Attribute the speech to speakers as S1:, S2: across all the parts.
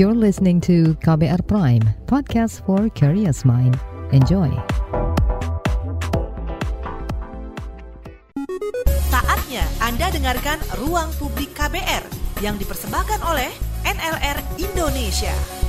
S1: You're listening to KBR Prime, podcast for curious mind. Enjoy.
S2: Saatnya Anda dengarkan Ruang Publik KBR yang dipersembahkan oleh NLR Indonesia.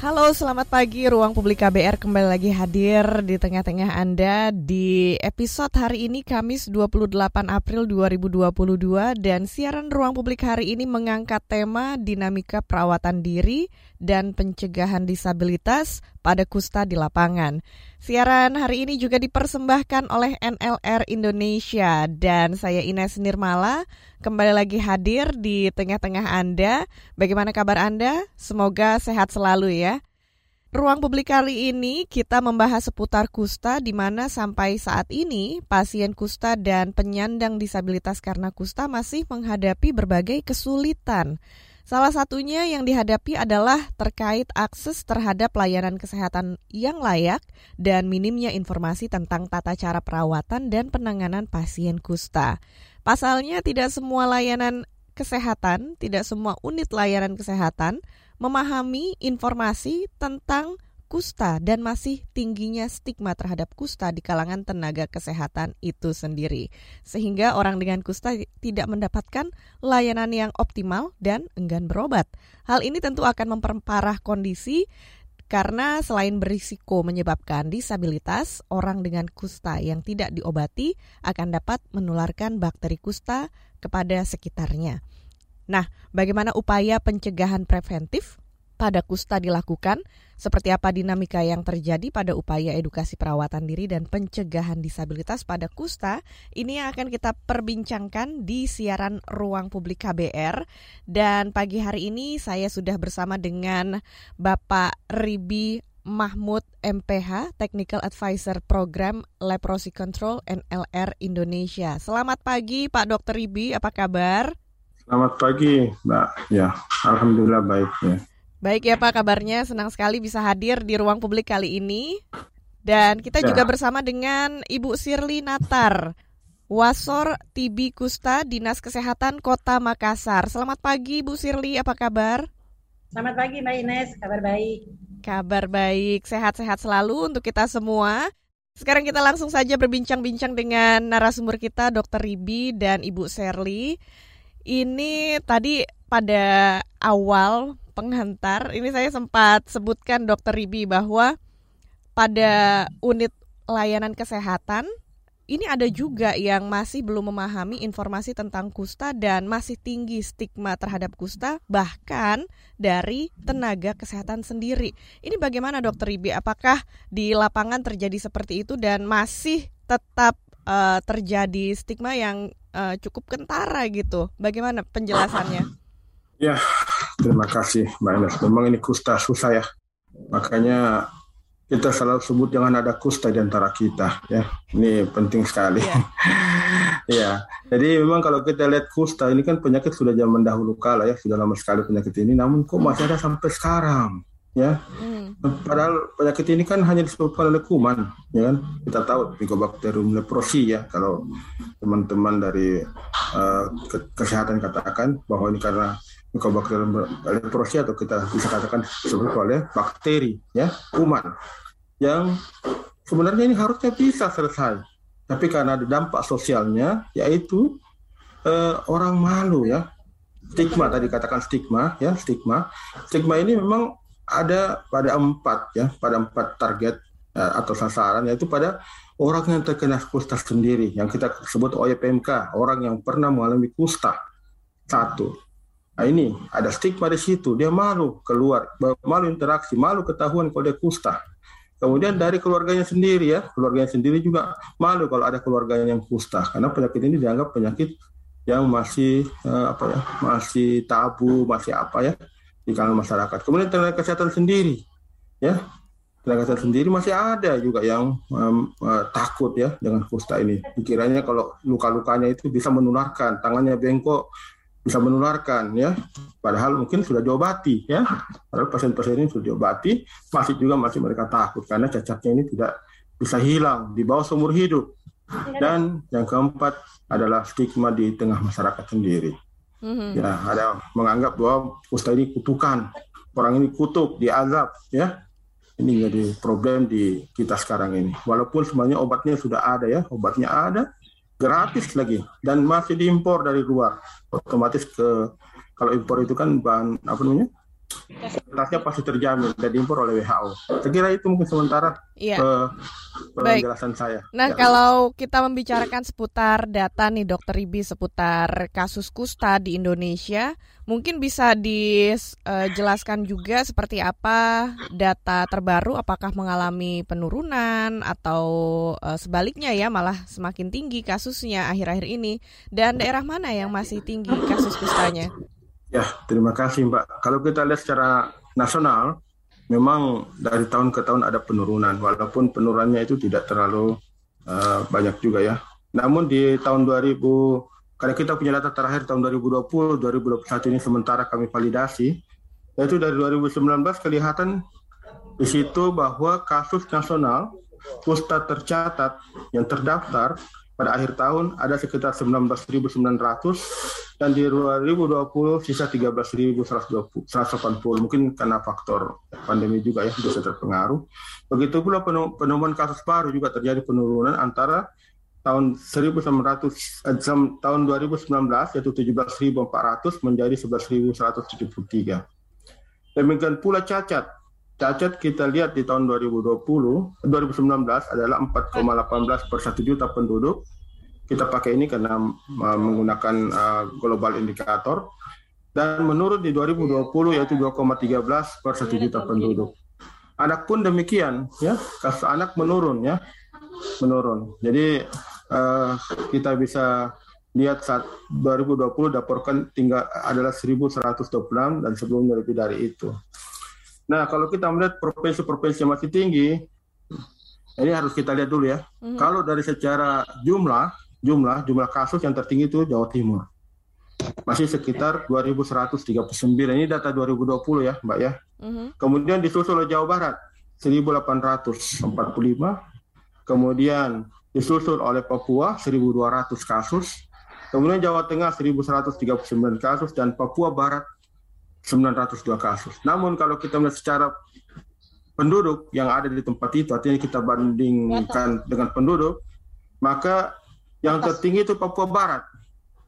S3: Halo, selamat pagi. Ruang Publik KBR kembali lagi hadir di tengah-tengah Anda di episode hari ini Kamis 28 April 2022 dan siaran Ruang Publik hari ini mengangkat tema dinamika perawatan diri dan pencegahan disabilitas pada kusta di lapangan. Siaran hari ini juga dipersembahkan oleh NLR Indonesia dan saya Ines Nirmala kembali lagi hadir di tengah-tengah Anda. Bagaimana kabar Anda? Semoga sehat selalu ya. Ruang publik kali ini kita membahas seputar kusta di mana sampai saat ini pasien kusta dan penyandang disabilitas karena kusta masih menghadapi berbagai kesulitan. Salah satunya yang dihadapi adalah terkait akses terhadap layanan kesehatan yang layak dan minimnya informasi tentang tata cara perawatan dan penanganan pasien kusta. Pasalnya tidak semua layanan kesehatan, tidak semua unit layanan kesehatan memahami informasi tentang kusta dan masih tingginya stigma terhadap kusta di kalangan tenaga kesehatan itu sendiri. Sehingga orang dengan kusta tidak mendapatkan layanan yang optimal dan enggan berobat. Hal ini tentu akan memperparah kondisi karena selain berisiko menyebabkan disabilitas, orang dengan kusta yang tidak diobati akan dapat menularkan bakteri kusta kepada sekitarnya. Nah, bagaimana upaya pencegahan preventif pada kusta dilakukan, seperti apa dinamika yang terjadi pada upaya edukasi perawatan diri dan pencegahan disabilitas pada kusta, ini yang akan kita perbincangkan di siaran Ruang Publik KBR. Dan pagi hari ini saya sudah bersama dengan Bapak Ribi Mahmud MPH, Technical Advisor Program Leprosy Control NLR Indonesia. Selamat pagi Pak Dr. Ribi, apa kabar?
S4: Selamat pagi, Mbak. Ya, alhamdulillah baik ya.
S3: Baik ya Pak, kabarnya senang sekali bisa hadir di ruang publik kali ini. Dan kita ya. juga bersama dengan Ibu Sirli Natar, Wasor TB Kusta Dinas Kesehatan Kota Makassar. Selamat pagi Bu Sirli, apa kabar?
S5: Selamat pagi Mbak Ines, kabar baik.
S3: Kabar baik, sehat-sehat selalu untuk kita semua. Sekarang kita langsung saja berbincang-bincang dengan narasumber kita Dr. Ribi dan Ibu Sirli. Ini tadi pada awal penghantar, ini saya sempat sebutkan Dokter Ribi bahwa pada unit layanan kesehatan ini ada juga yang masih belum memahami informasi tentang kusta dan masih tinggi stigma terhadap kusta bahkan dari tenaga kesehatan sendiri. Ini bagaimana Dokter Ribi? Apakah di lapangan terjadi seperti itu dan masih tetap uh, terjadi stigma yang uh, cukup kentara gitu? Bagaimana penjelasannya?
S4: Ya, terima kasih Mbak Ines. Memang ini kusta susah ya. Makanya kita selalu sebut jangan ada kusta di antara kita ya. Ini penting sekali. Ya. ya. Jadi memang kalau kita lihat kusta ini kan penyakit sudah zaman dahulu kala ya, sudah lama sekali penyakit ini. Namun kok masih ada sampai sekarang ya. Hmm. Padahal penyakit ini kan hanya disebabkan oleh kuman, ya kan? Kita tahu Mycobacterium leprosi ya. Kalau teman-teman dari uh, kesehatan katakan bahwa ini karena Mycobacterium leprosi atau kita bisa katakan sebagai oleh bakteri ya kuman. Yang sebenarnya ini harusnya bisa selesai. Tapi karena ada dampak sosialnya yaitu eh, orang malu ya. Stigma tadi katakan stigma ya stigma. Stigma ini memang ada pada empat ya pada empat target eh, atau sasaran yaitu pada orang yang terkena kusta sendiri. Yang kita sebut OYPMK orang yang pernah mengalami kusta. Satu Nah ini ada stigma di situ, dia malu keluar, malu interaksi, malu ketahuan kalau dia kusta. Kemudian dari keluarganya sendiri ya, keluarganya sendiri juga malu kalau ada keluarganya yang kusta, karena penyakit ini dianggap penyakit yang masih uh, apa ya, masih tabu, masih apa ya di kalangan masyarakat. Kemudian tenaga kesehatan sendiri, ya tenaga kesehatan sendiri masih ada juga yang um, uh, takut ya dengan kusta ini. Dikiranya kalau luka-lukanya itu bisa menularkan, tangannya bengkok, bisa menularkan ya padahal mungkin sudah diobati ya padahal pasien-pasien ini sudah diobati masih juga masih mereka takut karena cacatnya ini tidak bisa hilang di bawah seumur hidup dan yang keempat adalah stigma di tengah masyarakat sendiri Mm-hmm. Ya, ada menganggap bahwa kusta ini kutukan, orang ini kutuk, diazab, ya. Ini jadi problem di kita sekarang ini. Walaupun sebenarnya obatnya sudah ada ya, obatnya ada, gratis lagi dan masih diimpor dari luar. Otomatis ke kalau impor itu kan bahan apa namanya? Kualitasnya pasti terjamin dan diimpor oleh WHO. Saya kira itu mungkin sementara
S3: Iya.
S4: eh,
S3: Baik.
S4: penjelasan saya.
S3: Nah,
S4: Ya.
S3: kalau kita membicarakan seputar data nih Dokter Ibi seputar kasus kusta di Indonesia, mungkin bisa dijelaskan juga seperti apa data terbaru apakah mengalami penurunan atau eh, sebaliknya ya malah semakin tinggi kasusnya akhir-akhir ini dan daerah mana yang masih tinggi kasus kustanya?
S4: Ya, terima kasih Mbak. Kalau kita lihat secara nasional, memang dari tahun ke tahun ada penurunan, walaupun penurunannya itu tidak terlalu uh, banyak juga ya. Namun di tahun 2000, karena kita punya data terakhir tahun 2020, 2021 ini sementara kami validasi, yaitu dari 2019 kelihatan di situ bahwa kasus nasional kusta tercatat yang terdaftar pada akhir tahun ada sekitar 19.900 dan di 2020 sisa 13.180 mungkin karena faktor pandemi juga ya bisa terpengaruh. Begitu pula penemuan kasus baru juga terjadi penurunan antara tahun 1900 eh, tahun 2019 yaitu 17.400 menjadi 11.173. Demikian pula cacat. Cacat kita lihat di tahun 2020, 2019 adalah 4,18 per 1 juta penduduk. Kita pakai ini karena uh, menggunakan uh, global indikator. Dan menurun di 2020 yaitu 2,13 per 1 juta penduduk. Anak pun demikian, ya kasus anak menurun ya, menurun. Jadi uh, kita bisa lihat saat 2020 laporkan tinggal adalah 1126 dan sebelumnya lebih dari itu. Nah, kalau kita melihat provinsi-provinsi yang masih tinggi, ini harus kita lihat dulu ya. Mm-hmm. Kalau dari secara jumlah, jumlah jumlah kasus yang tertinggi itu Jawa Timur. Masih sekitar 2139. Ini data 2020 ya, Mbak ya. Mm-hmm. Kemudian disusul oleh Jawa Barat 1845. Kemudian disusul oleh Papua 1200 kasus. Kemudian Jawa Tengah 1139 kasus dan Papua Barat 902 kasus. Namun kalau kita melihat secara penduduk yang ada di tempat itu, artinya kita bandingkan dengan penduduk, maka yang tertinggi itu Papua Barat.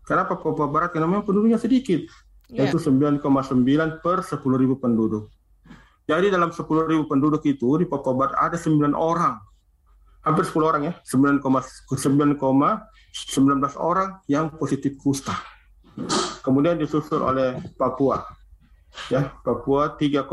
S4: Kenapa Papua Barat? Karena memang penduduknya sedikit, yaitu 9,9 per 10 ribu penduduk. Jadi dalam 10 ribu penduduk itu di Papua Barat ada 9 orang, hampir 10 orang ya, 9,19 orang yang positif kusta. Kemudian disusul oleh Papua ya Papua 3,5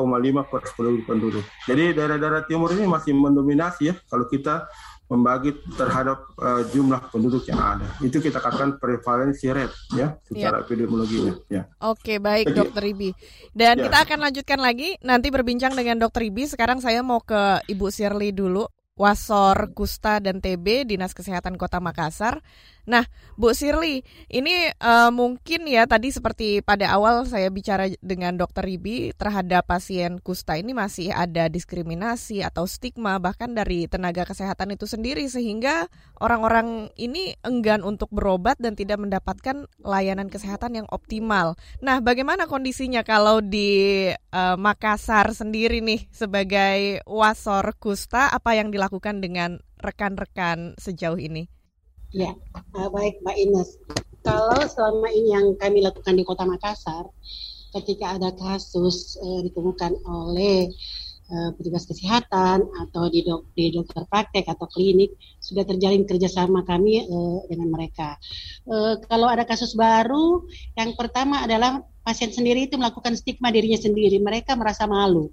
S4: per 10 penduduk. Jadi daerah-daerah timur ini masih mendominasi ya kalau kita membagi terhadap uh, jumlah penduduk yang ada. Itu kita katakan prevalensi rate ya secara ya. epidemiologinya. Ya.
S3: Oke baik Jadi, Dokter Ibi. Dan ya. kita akan lanjutkan lagi nanti berbincang dengan Dokter Ibi. Sekarang saya mau ke Ibu Shirley dulu. Wasor Kusta dan TB Dinas Kesehatan Kota Makassar. Nah, Bu Sirli, ini uh, mungkin ya tadi seperti pada awal saya bicara dengan Dokter Ribi terhadap pasien kusta ini masih ada diskriminasi atau stigma bahkan dari tenaga kesehatan itu sendiri sehingga orang-orang ini enggan untuk berobat dan tidak mendapatkan layanan kesehatan yang optimal. Nah, bagaimana kondisinya kalau di uh, Makassar sendiri nih sebagai wasor kusta apa yang dilakukan dengan rekan-rekan sejauh ini?
S5: Ya, uh, baik Mbak Ines. Kalau selama ini yang kami lakukan di Kota Makassar, ketika ada kasus uh, ditemukan oleh uh, petugas kesehatan atau di, dok, di dokter praktek atau klinik, sudah terjalin kerjasama kami uh, dengan mereka. Uh, kalau ada kasus baru, yang pertama adalah pasien sendiri itu melakukan stigma dirinya sendiri. Mereka merasa malu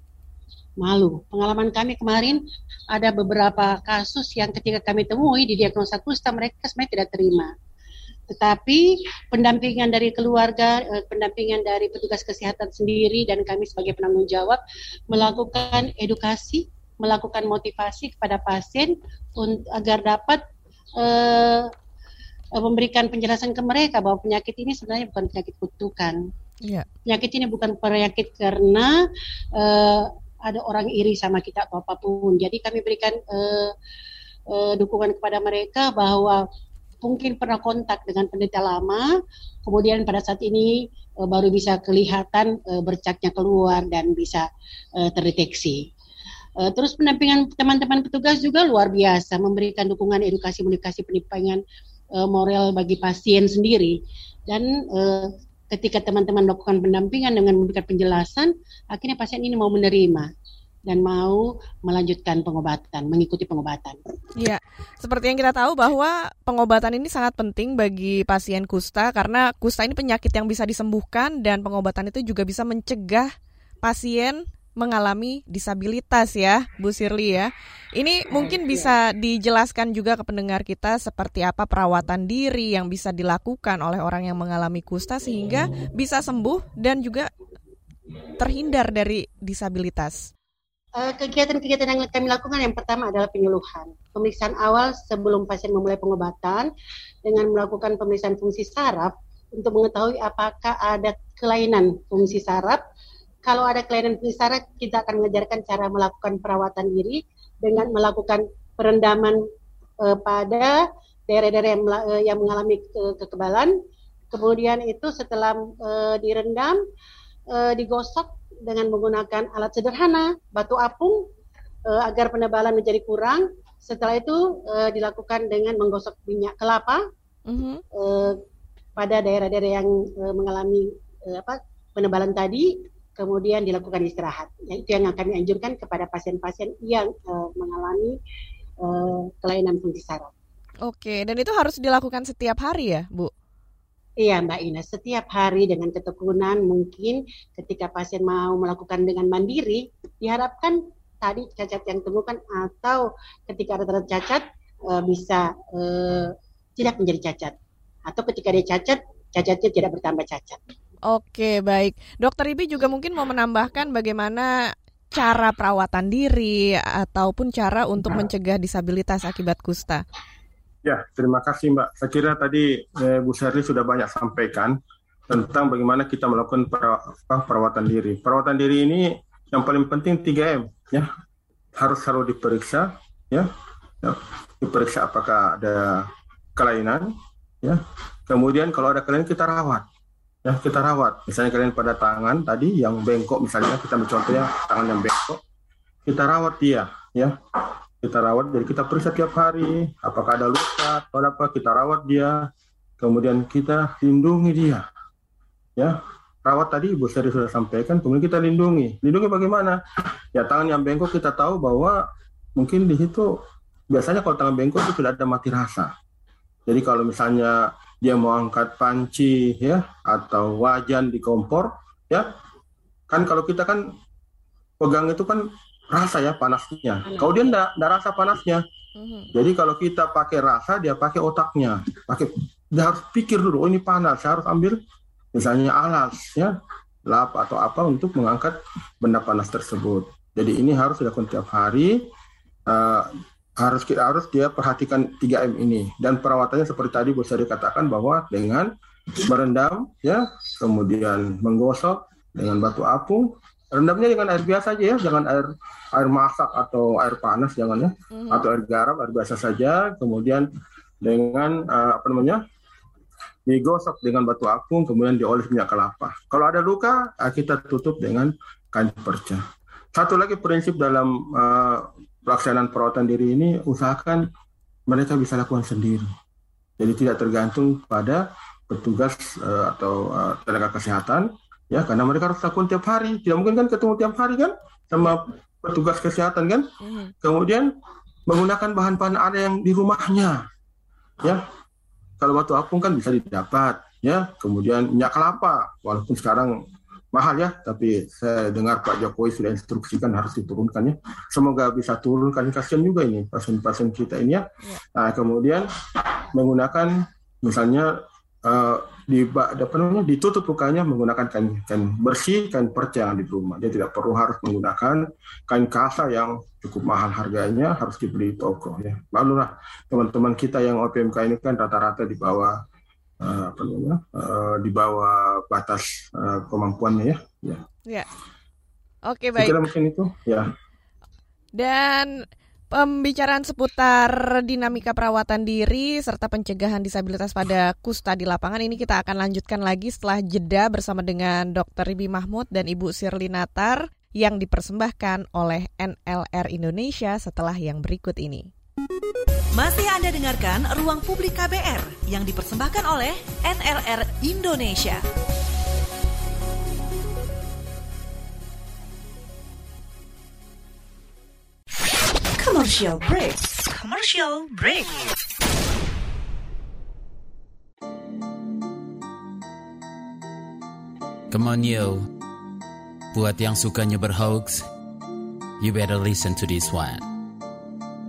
S5: malu. Pengalaman kami kemarin ada beberapa kasus yang ketika kami temui di diagnosa kusta mereka sebenarnya tidak terima. Tetapi pendampingan dari keluarga, eh, pendampingan dari petugas kesehatan sendiri dan kami sebagai penanggung jawab melakukan edukasi, melakukan motivasi kepada pasien agar dapat uh, memberikan penjelasan ke mereka bahwa penyakit ini sebenarnya bukan penyakit kutukan. Yeah. Penyakit ini bukan penyakit karena uh, ada orang iri sama kita atau apa pun. Jadi kami berikan uh, uh, dukungan kepada mereka bahwa mungkin pernah kontak dengan penderita lama, kemudian pada saat ini uh, baru bisa kelihatan uh, bercaknya keluar dan bisa uh, terdeteksi. Uh, terus pendampingan teman-teman petugas juga luar biasa, memberikan dukungan edukasi komunikasi pendampingan uh, moral bagi pasien sendiri dan uh, ketika teman-teman melakukan pendampingan dengan memberikan penjelasan, akhirnya pasien ini mau menerima dan mau melanjutkan pengobatan, mengikuti pengobatan.
S3: Iya, seperti yang kita tahu bahwa pengobatan ini sangat penting bagi pasien kusta karena kusta ini penyakit yang bisa disembuhkan dan pengobatan itu juga bisa mencegah pasien mengalami disabilitas ya, Bu Sirli ya. Ini mungkin bisa dijelaskan juga ke pendengar kita seperti apa perawatan diri yang bisa dilakukan oleh orang yang mengalami kusta sehingga bisa sembuh dan juga terhindar dari disabilitas.
S5: Eh, kegiatan-kegiatan yang kami lakukan yang pertama adalah penyuluhan. Pemeriksaan awal sebelum pasien memulai pengobatan dengan melakukan pemeriksaan fungsi saraf untuk mengetahui apakah ada kelainan fungsi saraf. Kalau ada kelainan saraf, kita akan mengajarkan cara melakukan perawatan diri dengan melakukan perendaman uh, pada daerah-daerah yang, uh, yang mengalami ke kekebalan. Kemudian itu setelah uh, direndam, uh, digosok dengan menggunakan alat sederhana, batu apung, uh, agar penebalan menjadi kurang. Setelah itu uh, dilakukan dengan menggosok minyak kelapa uh-huh. uh, pada daerah-daerah yang uh, mengalami uh, apa penebalan tadi, kemudian dilakukan istirahat. Ya, itu yang kami anjurkan kepada pasien-pasien yang uh, mengalami uh, kelainan fungsi saraf.
S3: Oke, dan itu harus dilakukan setiap hari ya, Bu?
S5: Iya Mbak Ina, setiap hari dengan ketekunan mungkin ketika pasien mau melakukan dengan mandiri, diharapkan tadi cacat yang temukan atau ketika ada cacat uh, bisa tidak menjadi cacat. Atau ketika dia cacat, cacatnya tidak bertambah cacat.
S3: Oke, baik. Dokter Ibi juga mungkin mau menambahkan bagaimana cara perawatan diri ataupun cara untuk mencegah disabilitas akibat kusta.
S4: Ya, terima kasih Mbak. Saya kira tadi eh, Bu Sherly sudah banyak sampaikan tentang bagaimana kita melakukan perawatan diri. Perawatan diri ini yang paling penting 3M ya. Harus selalu diperiksa ya. ya. Diperiksa apakah ada kelainan ya. Kemudian kalau ada kelainan kita rawat. Ya, kita rawat. Misalnya kalian pada tangan tadi yang bengkok misalnya kita mencontohnya tangan yang bengkok. Kita rawat dia ya. Kita rawat jadi kita periksa tiap hari. Apakah ada luka atau apa kita rawat dia. Kemudian kita lindungi dia ya. Rawat tadi Ibu Seri sudah sampaikan kemudian kita lindungi. Lindungi bagaimana? Ya tangan yang bengkok kita tahu bahwa mungkin di situ biasanya kalau tangan bengkok itu tidak ada mati rasa. Jadi kalau misalnya dia mau angkat panci ya atau wajan di kompor ya kan kalau kita kan pegang itu kan rasa ya panasnya. Kalau dia enggak, enggak rasa panasnya. Mm-hmm. Jadi kalau kita pakai rasa, dia pakai otaknya. Pakai dia harus pikir dulu, oh ini panas, saya harus ambil misalnya alas ya, lap atau apa untuk mengangkat benda panas tersebut. Jadi ini harus dilakukan tiap hari. Uh, harus kita harus dia perhatikan 3M ini dan perawatannya seperti tadi bisa dikatakan bahwa dengan merendam ya kemudian menggosok dengan batu apung rendamnya dengan air biasa aja ya, jangan air air masak atau air panas jangan ya, mm-hmm. atau air garam, air biasa saja. Kemudian dengan uh, apa namanya digosok dengan batu apung, kemudian dioles minyak kelapa. Kalau ada luka, uh, kita tutup dengan kain perca. Satu lagi prinsip dalam uh, pelaksanaan perawatan diri ini, usahakan mereka bisa lakukan sendiri. Jadi tidak tergantung pada petugas uh, atau uh, tenaga kesehatan ya karena mereka harus lakukan tiap hari tidak mungkin kan ketemu tiap hari kan sama petugas kesehatan kan mm-hmm. kemudian menggunakan bahan-bahan ada yang di rumahnya ya kalau batu apung kan bisa didapat ya kemudian minyak kelapa walaupun sekarang mahal ya tapi saya dengar Pak Jokowi sudah instruksikan harus diturunkan ya. Semoga bisa turunkan. Kasihan juga ini pasien-pasien kita ini ya, ya. Nah, kemudian menggunakan misalnya uh, di apa namanya ditutup lukanya menggunakan kain kain bersih kain perca yang di rumah. Dia tidak perlu harus menggunakan kain kasa yang cukup mahal harganya harus dibeli toko ya. Barulah teman-teman kita yang OPMK ini kan rata-rata di bawah apa namanya uh, di bawah batas uh, kemampuannya ya
S3: ya, ya. oke baik
S4: Kira mungkin itu ya
S3: dan Pembicaraan seputar dinamika perawatan diri serta pencegahan disabilitas pada kusta di lapangan ini kita akan lanjutkan lagi setelah jeda bersama dengan Dr. Ribi Mahmud dan Ibu Sirli Natar yang dipersembahkan oleh NLR Indonesia setelah yang berikut ini.
S2: Masih Anda dengarkan Ruang Publik KBR yang dipersembahkan oleh NLR Indonesia. Commercial break. Commercial break.
S6: Come on yo. Buat yang sukanya berhoax, you better listen to this one.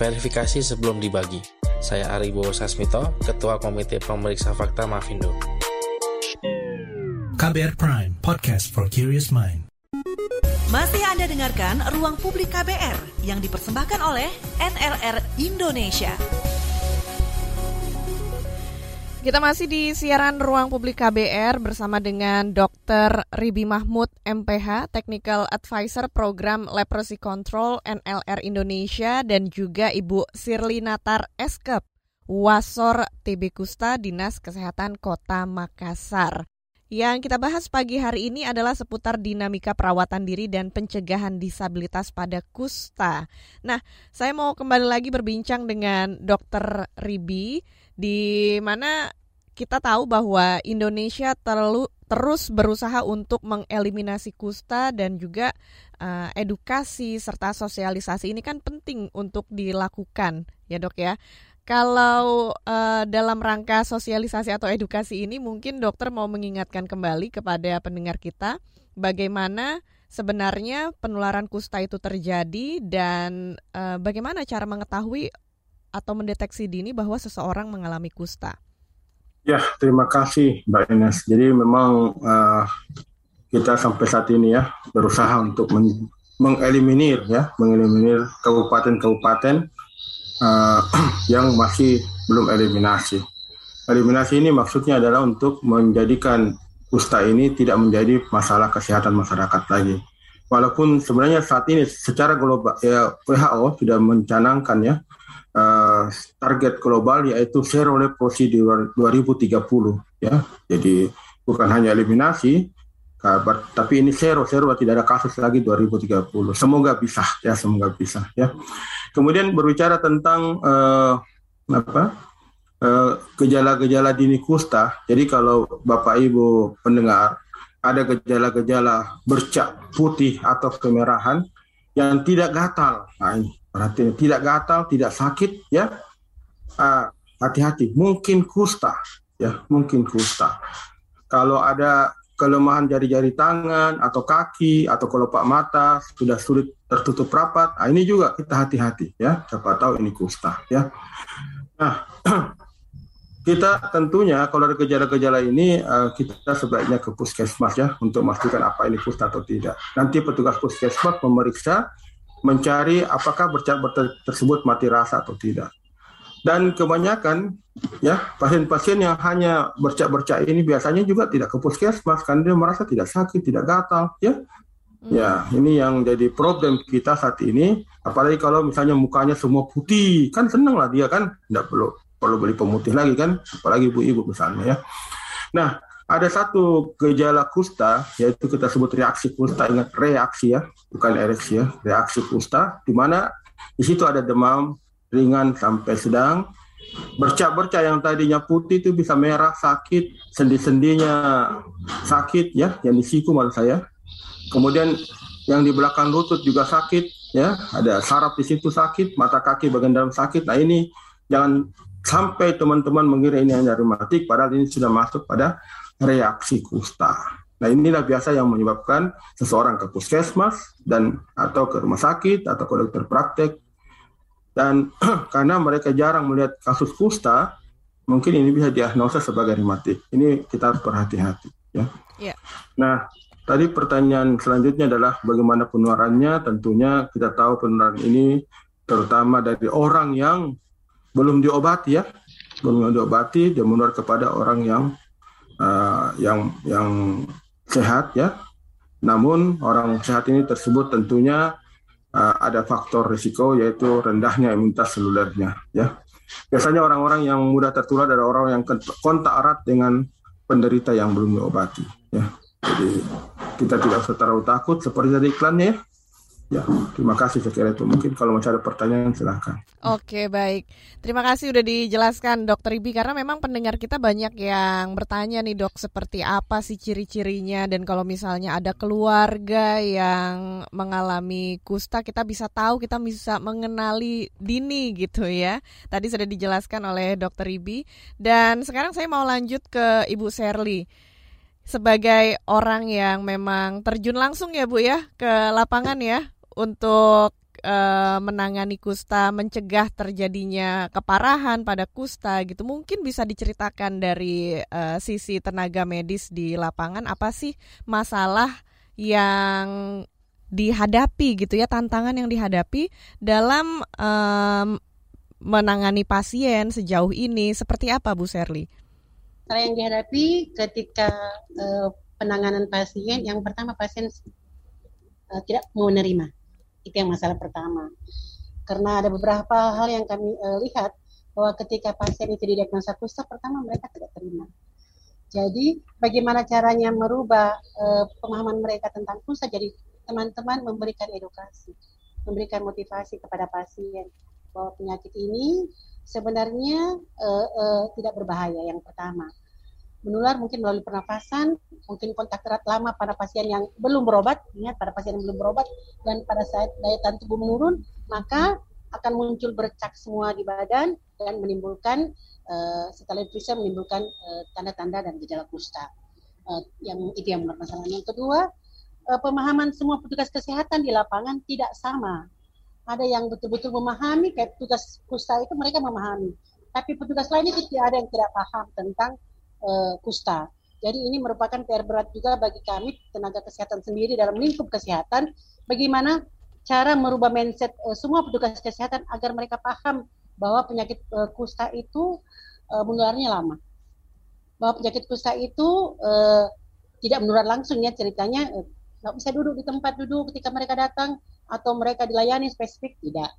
S7: verifikasi sebelum dibagi. Saya Ari Bowo Sasmito, Ketua Komite Pemeriksa Fakta Mafindo.
S8: KBR Prime, podcast for curious mind.
S2: Masih Anda dengarkan Ruang Publik KBR yang dipersembahkan oleh NLR Indonesia.
S3: Kita masih di siaran Ruang Publik KBR bersama dengan Dr. Ribi Mahmud, MPH, Technical Advisor Program Leprosy Control NLR Indonesia dan juga Ibu Sirli Natar Eskep, Wasor TB Kusta Dinas Kesehatan Kota Makassar. Yang kita bahas pagi hari ini adalah seputar dinamika perawatan diri dan pencegahan disabilitas pada kusta. Nah, saya mau kembali lagi berbincang dengan Dr. Ribi di mana kita tahu bahwa Indonesia terlalu terus berusaha untuk mengeliminasi kusta dan juga uh, edukasi serta sosialisasi ini kan penting untuk dilakukan ya dok ya. Kalau uh, dalam rangka sosialisasi atau edukasi ini mungkin dokter mau mengingatkan kembali kepada pendengar kita bagaimana sebenarnya penularan kusta itu terjadi dan uh, bagaimana cara mengetahui atau mendeteksi dini bahwa seseorang mengalami kusta.
S4: Ya, terima kasih Mbak Ines. Jadi memang uh, kita sampai saat ini ya berusaha untuk men mengeliminir ya, mengeliminir kabupaten-kabupaten uh, yang masih belum eliminasi. Eliminasi ini maksudnya adalah untuk menjadikan kusta ini tidak menjadi masalah kesehatan masyarakat lagi. Walaupun sebenarnya saat ini secara global ya WHO sudah mencanangkan ya uh, target global yaitu zero leprosy di 2030 ya. Jadi bukan hanya eliminasi kabar tapi ini zero zero tidak ada kasus lagi 2030. Semoga bisa ya semoga bisa ya. Kemudian berbicara tentang uh, apa gejala-gejala uh, dini kusta. Jadi kalau Bapak Ibu pendengar ada gejala-gejala bercak putih atau kemerahan yang tidak gatal. Nah, berarti tidak gatal, tidak sakit ya. Hati-hati, uh, mungkin kusta ya, mungkin kusta. Kalau ada kelemahan jari-jari tangan atau kaki atau kelopak mata sudah sulit tertutup rapat, nah, ini juga kita hati-hati ya. Siapa tahu ini kusta ya. Nah, kita tentunya kalau ada gejala-gejala ini uh, kita sebaiknya ke puskesmas ya untuk memastikan apa ini kusta atau tidak. Nanti petugas puskesmas memeriksa mencari apakah bercak tersebut mati rasa atau tidak. Dan kebanyakan ya pasien-pasien yang hanya bercak-bercak ini biasanya juga tidak ke puskesmas karena dia merasa tidak sakit, tidak gatal ya. Hmm. Ya, ini yang jadi problem kita saat ini. Apalagi kalau misalnya mukanya semua putih, kan senang lah dia kan, tidak perlu perlu beli pemutih lagi kan, apalagi ibu-ibu misalnya ya. Nah, ada satu gejala kusta, yaitu kita sebut reaksi kusta, ingat reaksi ya, bukan ereksi ya, reaksi kusta, di mana di situ ada demam ringan sampai sedang, bercak-bercak yang tadinya putih itu bisa merah, sakit, sendi-sendinya sakit ya, yang di siku maksud saya. Kemudian yang di belakang lutut juga sakit ya, ada saraf di situ sakit, mata kaki bagian dalam sakit. Nah ini jangan sampai teman-teman mengira ini hanya rematik, padahal ini sudah masuk pada reaksi kusta. Nah inilah biasa yang menyebabkan seseorang ke puskesmas dan atau ke rumah sakit atau ke dokter praktek Dan karena mereka jarang melihat kasus kusta, mungkin ini bisa diagnosa sebagai rematik. Ini kita harus berhati-hati. Ya.
S3: Yeah.
S4: Nah, tadi pertanyaan selanjutnya adalah bagaimana penularannya. Tentunya kita tahu penularan ini terutama dari orang yang belum diobati ya, belum diobati dia menular kepada orang yang uh, yang yang sehat ya. Namun orang sehat ini tersebut tentunya uh, ada faktor risiko yaitu rendahnya imunitas selulernya ya. Biasanya orang-orang yang mudah tertular adalah orang yang kontak erat dengan penderita yang belum diobati ya. Jadi kita tidak usah terlalu takut seperti tadi iklannya ya. Ya, terima kasih saya kira itu. Mungkin kalau masih ada pertanyaan silahkan.
S3: Oke, baik. Terima kasih sudah dijelaskan Dokter Ibi karena memang pendengar kita banyak yang bertanya nih dok seperti apa sih ciri-cirinya dan kalau misalnya ada keluarga yang mengalami kusta kita bisa tahu kita bisa mengenali dini gitu ya. Tadi sudah dijelaskan oleh Dokter Ibi dan sekarang saya mau lanjut ke Ibu Serly sebagai orang yang memang terjun langsung ya Bu ya ke lapangan ya untuk uh, menangani kusta, mencegah terjadinya keparahan pada kusta gitu. Mungkin bisa diceritakan dari uh, sisi tenaga medis di lapangan apa sih masalah yang dihadapi gitu ya, tantangan yang dihadapi dalam um, menangani pasien sejauh ini seperti apa Bu Serli?
S5: Cara yang dihadapi ketika uh, penanganan pasien yang pertama pasien tidak mau menerima itu yang masalah pertama. Karena ada beberapa hal yang kami uh, lihat bahwa ketika pasien itu didiagnosa kusta, pertama mereka tidak terima. Jadi bagaimana caranya merubah uh, pemahaman mereka tentang kusta? Jadi teman-teman memberikan edukasi, memberikan motivasi kepada pasien bahwa penyakit ini sebenarnya uh, uh, tidak berbahaya. Yang pertama, menular mungkin melalui pernafasan, mungkin kontak erat lama pada pasien yang belum berobat, ingat pada pasien yang belum berobat dan pada saat daya tahan tubuh menurun, maka akan muncul bercak semua di badan dan menimbulkan uh, setelah itu bisa menimbulkan uh, tanda-tanda dan gejala kusta. Uh, yang itu yang menurut masalah. Yang kedua, uh, pemahaman semua petugas kesehatan di lapangan tidak sama. Ada yang betul-betul memahami kayak petugas kusta itu mereka memahami, tapi petugas lainnya tidak ada yang tidak paham tentang uh, kusta. Jadi ini merupakan PR berat juga bagi kami tenaga kesehatan sendiri dalam lingkup kesehatan bagaimana cara merubah mindset uh, semua petugas kesehatan agar mereka paham bahwa penyakit uh, kusta itu uh, menularnya lama. Bahwa penyakit kusta itu uh, tidak menular langsung ya ceritanya nggak bisa duduk di tempat duduk ketika mereka datang atau mereka dilayani spesifik tidak.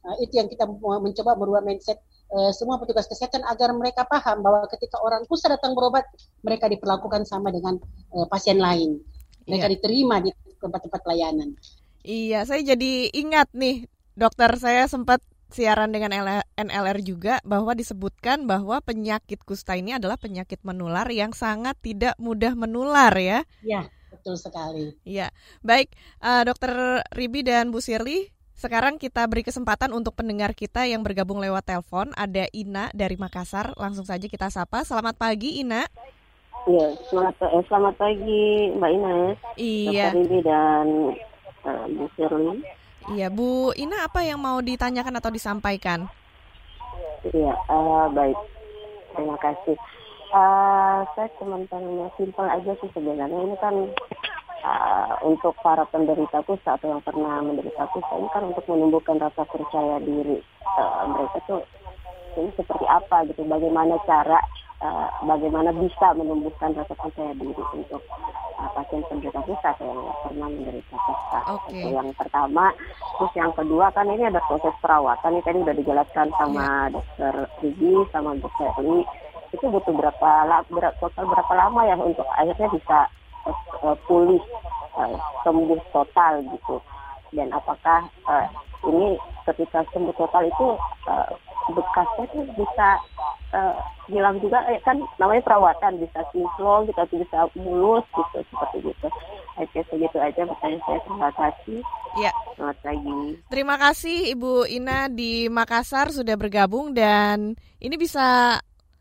S5: Nah, itu yang kita mencoba merubah mindset uh, semua petugas kesehatan agar mereka paham bahwa ketika orang kusta datang berobat, mereka diperlakukan sama dengan uh, pasien lain. Mereka iya. diterima di tempat-tempat pelayanan.
S3: Iya, saya jadi ingat nih, dokter saya sempat siaran dengan NLR juga bahwa disebutkan bahwa penyakit kusta ini adalah penyakit menular yang sangat tidak mudah menular ya.
S5: Iya, betul sekali.
S3: Iya, baik, uh, dokter Ribi dan Bu Sirli, sekarang kita beri kesempatan untuk pendengar kita yang bergabung lewat telepon. Ada Ina dari Makassar. Langsung saja kita sapa. Selamat pagi, Ina.
S9: Iya, selamat, eh, selamat pagi Mbak Ina.
S3: Iya.
S9: Dr. dan uh, Bu Shirley.
S3: Iya, Bu Ina apa yang mau ditanyakan atau disampaikan?
S9: Iya, uh, baik. Terima kasih. Uh, saya cuma tanya simpel aja sih sebenarnya. Ini kan uh, untuk para penderita kusta atau yang pernah menderita kusta ini kan untuk menumbuhkan rasa percaya diri uh, mereka tuh ini seperti apa gitu bagaimana cara uh, bagaimana bisa menumbuhkan rasa percaya diri untuk uh, pasien penderita kusta atau yang pernah menderita kusta
S3: okay.
S9: yang pertama terus yang kedua kan ini ada proses perawatan ini tadi udah dijelaskan sama yeah. dokter Rigi sama dokter Li itu butuh berapa berapa total berapa lama ya untuk akhirnya bisa uh, pulih uh, sembuh total gitu. Dan apakah uh, ini ketika sembuh total itu uh, bekasnya tuh bisa uh, hilang juga? Eh, kan namanya perawatan bisa kinclong kita bisa mulus gitu seperti gitu. Oke segitu aja pertanyaan saya. Terima kasih.
S3: Ya
S9: selamat pagi.
S3: Terima kasih Ibu Ina di Makassar sudah bergabung dan ini bisa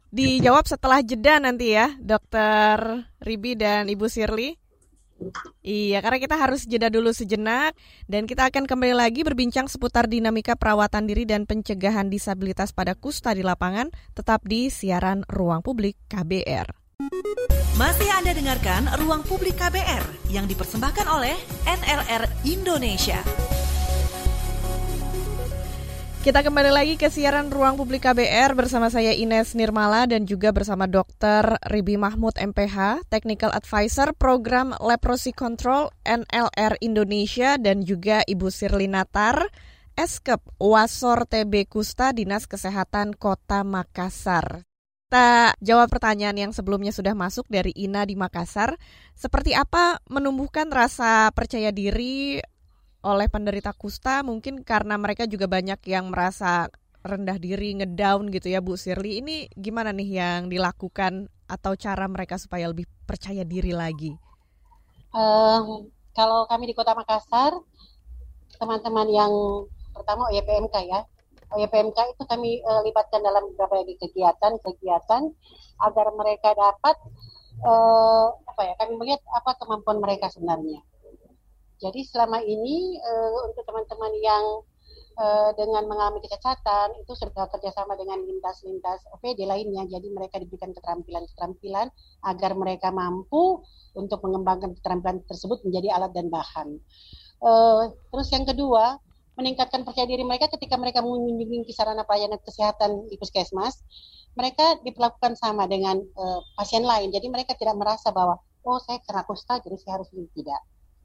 S3: dijawab setelah jeda nanti ya, Dokter Ribi dan Ibu Sirli. Iya, karena kita harus jeda dulu sejenak dan kita akan kembali lagi berbincang seputar dinamika perawatan diri dan pencegahan disabilitas pada kusta di lapangan tetap di siaran Ruang Publik KBR.
S2: Masih Anda dengarkan Ruang Publik KBR yang dipersembahkan oleh NLR Indonesia.
S3: Kita kembali lagi ke siaran Ruang Publik KBR bersama saya Ines Nirmala dan juga bersama Dr. Ribi Mahmud MPH, Technical Advisor Program Leprosy Control NLR Indonesia dan juga Ibu Sirlinatar, Eskep Wasor TB Kusta Dinas Kesehatan Kota Makassar. Kita jawab pertanyaan yang sebelumnya sudah masuk dari Ina di Makassar. Seperti apa menumbuhkan rasa percaya diri oleh penderita kusta mungkin karena mereka juga banyak yang merasa rendah diri, ngedown gitu ya Bu Sirli. Ini gimana nih yang dilakukan atau cara mereka supaya lebih percaya diri lagi?
S5: Uh, kalau kami di Kota Makassar, teman-teman yang pertama OYPMK ya, OYPMK itu kami uh, libatkan dalam beberapa kegiatan-kegiatan agar mereka dapat uh, apa ya, kami melihat apa kemampuan mereka sebenarnya jadi selama ini uh, untuk teman-teman yang uh, dengan mengalami kecacatan itu sudah kerjasama dengan lintas-lintas OPD lainnya. Jadi mereka diberikan keterampilan-keterampilan agar mereka mampu untuk mengembangkan keterampilan tersebut menjadi alat dan bahan. Uh, terus yang kedua, meningkatkan percaya diri mereka ketika mereka mengunjungi sarana pelayanan kesehatan di puskesmas, mereka diperlakukan sama dengan uh, pasien lain. Jadi mereka tidak merasa bahwa oh saya kena kusta jadi saya harus ini tidak.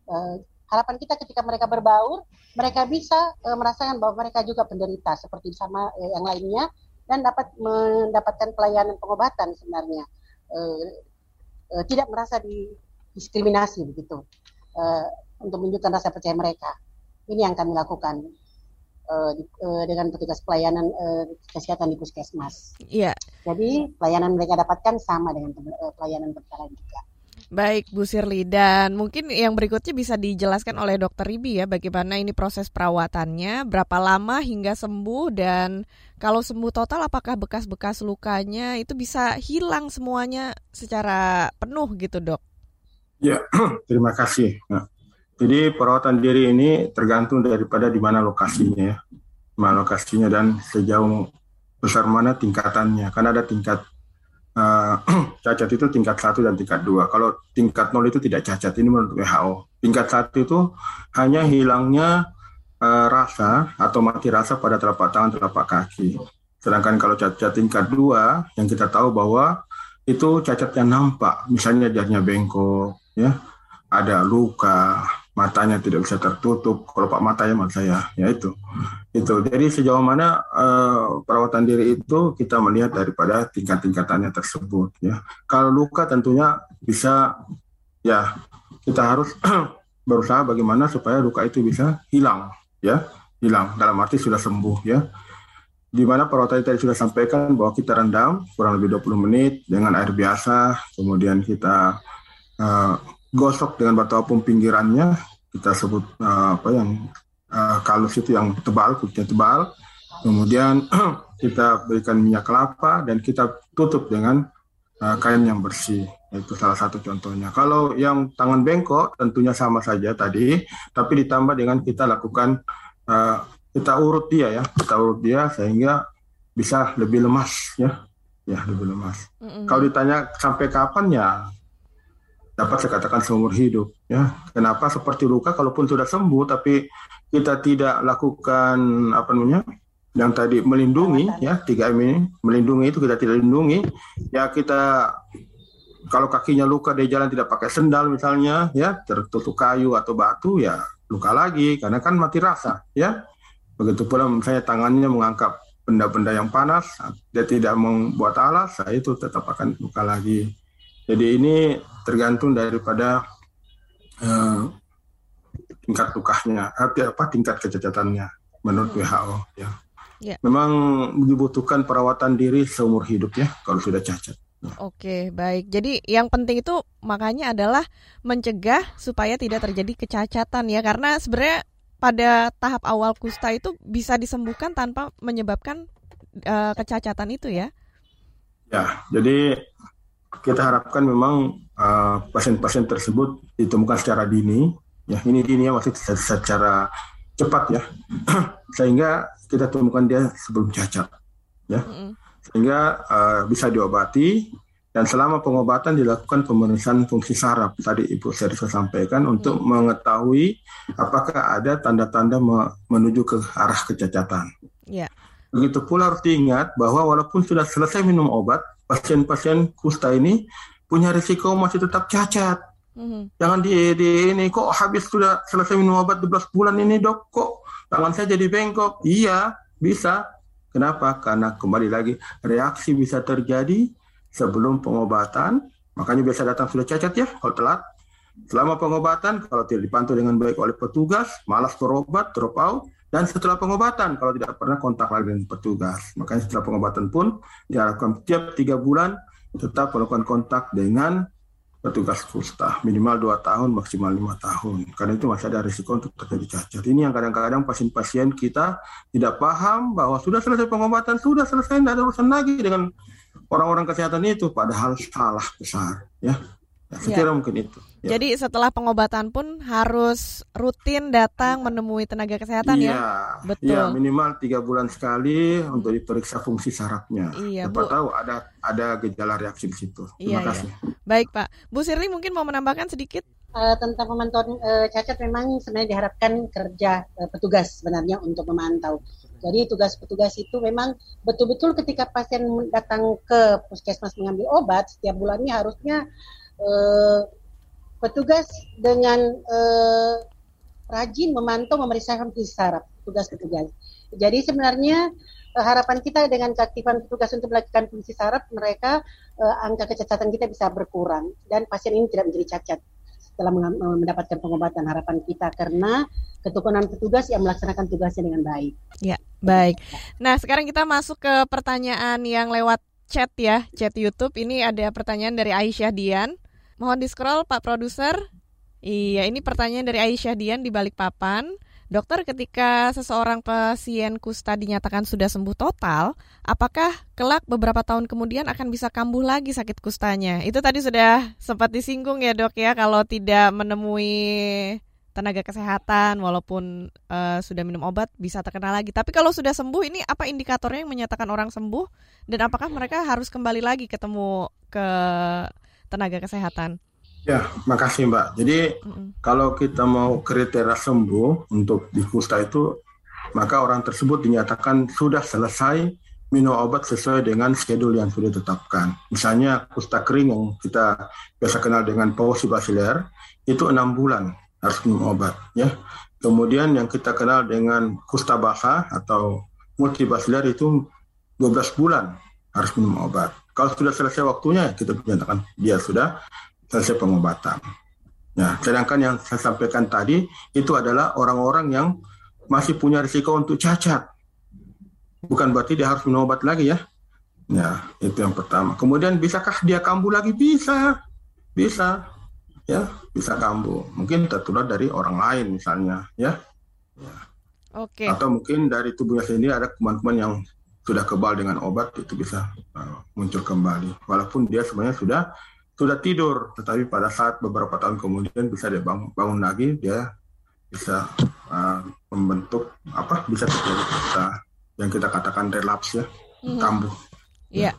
S5: Uh, harapan kita ketika mereka berbaur, mereka bisa e, merasakan bahwa mereka juga penderita seperti sama e, yang lainnya dan dapat mendapatkan pelayanan pengobatan sebenarnya. E, e, tidak merasa didiskriminasi begitu e, untuk menunjukkan rasa percaya mereka. Ini yang kami lakukan e, di, e, dengan petugas pelayanan e, kesehatan di puskesmas.
S3: Iya.
S5: Jadi pelayanan mereka dapatkan sama dengan pelayanan berkala juga.
S3: Baik Bu Sirli dan mungkin yang berikutnya bisa dijelaskan oleh Dokter Ribi ya bagaimana ini proses perawatannya, berapa lama hingga sembuh dan kalau sembuh total apakah bekas-bekas lukanya itu bisa hilang semuanya secara penuh gitu dok?
S4: Ya terima kasih. Nah, jadi perawatan diri ini tergantung daripada di mana lokasinya ya, mana lokasinya dan sejauh besar mana tingkatannya. Karena ada tingkat uh, cacat itu tingkat satu dan tingkat dua. Kalau tingkat nol itu tidak cacat, ini menurut WHO. Tingkat satu itu hanya hilangnya uh, rasa atau mati rasa pada telapak tangan, telapak kaki. Sedangkan kalau cacat tingkat dua, yang kita tahu bahwa itu cacat yang nampak, misalnya jarinya bengkok, ya, ada luka, matanya tidak bisa tertutup. Kalau pak matanya maksud saya. Ya itu. Itu. Jadi sejauh mana uh, perawatan diri itu kita melihat daripada tingkat-tingkatannya tersebut ya. Kalau luka tentunya bisa ya kita harus berusaha bagaimana supaya luka itu bisa hilang ya. Hilang. Dalam arti sudah sembuh ya. Di mana perawatan tadi sudah sampaikan bahwa kita rendam kurang lebih 20 menit dengan air biasa. Kemudian kita uh, gosok dengan batu apung pinggirannya kita sebut uh, apa yang uh, kalus itu yang tebal kulitnya tebal. Kemudian kita berikan minyak kelapa dan kita tutup dengan uh, kain yang bersih. Itu salah satu contohnya. Kalau yang tangan bengkok tentunya sama saja tadi tapi ditambah dengan kita lakukan uh, kita urut dia ya kita urut dia sehingga bisa lebih lemas ya. Ya lebih lemas. Mm -hmm. kalau ditanya sampai kapan ya dapat saya katakan seumur hidup ya. Kenapa? Seperti luka kalaupun sudah sembuh tapi kita tidak lakukan apa namanya yang tadi melindungi ya tiga m ini. Melindungi itu kita tidak lindungi. Ya kita kalau kakinya luka di jalan tidak pakai sendal misalnya ya tertutup kayu atau batu ya luka lagi. Karena kan mati rasa ya. Begitu pula misalnya tangannya mengangkat benda-benda yang panas dia tidak membuat alas saya itu tetap akan luka lagi jadi ini tergantung daripada uh, tingkat lukanya, apa, apa tingkat kecacatannya menurut hmm. WHO ya. ya. Memang dibutuhkan perawatan diri seumur hidup ya kalau sudah cacat.
S3: Oke, baik. Jadi yang penting itu makanya adalah mencegah supaya tidak terjadi kecacatan ya karena sebenarnya pada tahap awal kusta itu bisa disembuhkan tanpa menyebabkan uh, kecacatan itu ya.
S4: Ya, jadi kita harapkan memang uh, pasien-pasien tersebut ditemukan secara dini. Ya, ini dini ya masih secara cepat ya, sehingga kita temukan dia sebelum cacat. Ya, sehingga uh, bisa diobati dan selama pengobatan dilakukan pemeriksaan fungsi saraf tadi Ibu Serisa sampaikan untuk mengetahui apakah ada tanda-tanda menuju ke arah kecacatan.
S3: Ya.
S4: Begitu pula harus diingat bahwa walaupun sudah selesai minum obat, pasien-pasien kusta ini punya risiko masih tetap cacat. Mm-hmm. Jangan di, di ini kok habis sudah selesai minum obat 12 bulan ini dok kok tangan saya jadi bengkok. Iya bisa. Kenapa? Karena kembali lagi reaksi bisa terjadi sebelum pengobatan. Makanya biasa datang sudah cacat ya kalau telat. Selama pengobatan kalau tidak dipantau dengan baik oleh petugas, malas berobat, drop out, dan setelah pengobatan kalau tidak pernah kontak lagi dengan petugas. Makanya setelah pengobatan pun diharapkan tiap tiga bulan tetap melakukan kontak dengan petugas kusta minimal dua tahun maksimal lima tahun. Karena itu masih ada risiko untuk terjadi cacat. Ini yang kadang-kadang pasien-pasien kita tidak paham bahwa sudah selesai pengobatan sudah selesai tidak ada urusan lagi dengan orang-orang kesehatan itu. Padahal salah besar ya saya ya. kira mungkin itu.
S3: Ya. Jadi setelah pengobatan pun harus rutin datang menemui tenaga kesehatan ya?
S4: iya, ya? Betul. Iya, minimal tiga bulan sekali untuk diperiksa fungsi sarafnya. Iya, Siapa Bu. tahu ada ada gejala reaksi di situ. Terima iya, kasih. Iya.
S3: Baik Pak. Bu Sirli mungkin mau menambahkan sedikit?
S5: Uh, tentang pemantauan uh, cacat memang sebenarnya diharapkan kerja uh, petugas sebenarnya untuk memantau. Jadi tugas petugas itu memang betul-betul ketika pasien datang ke puskesmas mengambil obat setiap bulannya harusnya eh, petugas dengan eh, rajin memantau memeriksakan saraf tugas petugas. Jadi sebenarnya eh, harapan kita dengan keaktifan petugas untuk melakukan fungsi saraf mereka eh, angka kecacatan kita bisa berkurang dan pasien ini tidak menjadi cacat setelah mendapatkan pengobatan harapan kita karena ketekunan petugas yang melaksanakan tugasnya dengan baik.
S3: Ya, baik. Nah, sekarang kita masuk ke pertanyaan yang lewat chat ya, chat YouTube. Ini ada pertanyaan dari Aisyah Dian. Mohon di scroll Pak Produser. Iya, ini pertanyaan dari Aisyah Dian di balik papan. Dokter, ketika seseorang pasien kusta dinyatakan sudah sembuh total, apakah kelak beberapa tahun kemudian akan bisa kambuh lagi sakit kustanya? Itu tadi sudah sempat disinggung ya dok ya, kalau tidak menemui tenaga kesehatan walaupun uh, sudah minum obat bisa terkena lagi. Tapi kalau sudah sembuh ini apa indikatornya yang menyatakan orang sembuh dan apakah mereka harus kembali lagi ketemu ke tenaga kesehatan.
S4: Ya, makasih Mbak. Jadi mm-hmm. kalau kita mau kriteria sembuh untuk di kusta itu, maka orang tersebut dinyatakan sudah selesai minum obat sesuai dengan schedule yang sudah ditetapkan. Misalnya kusta kering yang kita biasa kenal dengan pausi basiler itu enam bulan harus minum obat, ya. Kemudian yang kita kenal dengan kusta basah atau multibasiler itu 12 bulan harus minum obat. Kalau sudah selesai waktunya, kita menyatakan dia sudah selesai pengobatan. Nah, sedangkan yang saya sampaikan tadi itu adalah orang-orang yang masih punya risiko untuk cacat. Bukan berarti dia harus minum obat lagi ya. Ya, itu yang pertama. Kemudian bisakah dia kambuh lagi? Bisa. Bisa. Ya, bisa kambuh. Mungkin tertular dari orang lain misalnya, ya. ya.
S3: Oke.
S4: Atau mungkin dari tubuhnya sendiri ada kuman-kuman yang sudah kebal dengan obat itu bisa muncul kembali walaupun dia sebenarnya sudah sudah tidur tetapi pada saat beberapa tahun kemudian bisa dia bangun, bangun lagi dia bisa uh, membentuk apa bisa terjadi kita yang kita katakan relaps ya mm-hmm. kambuh
S3: ya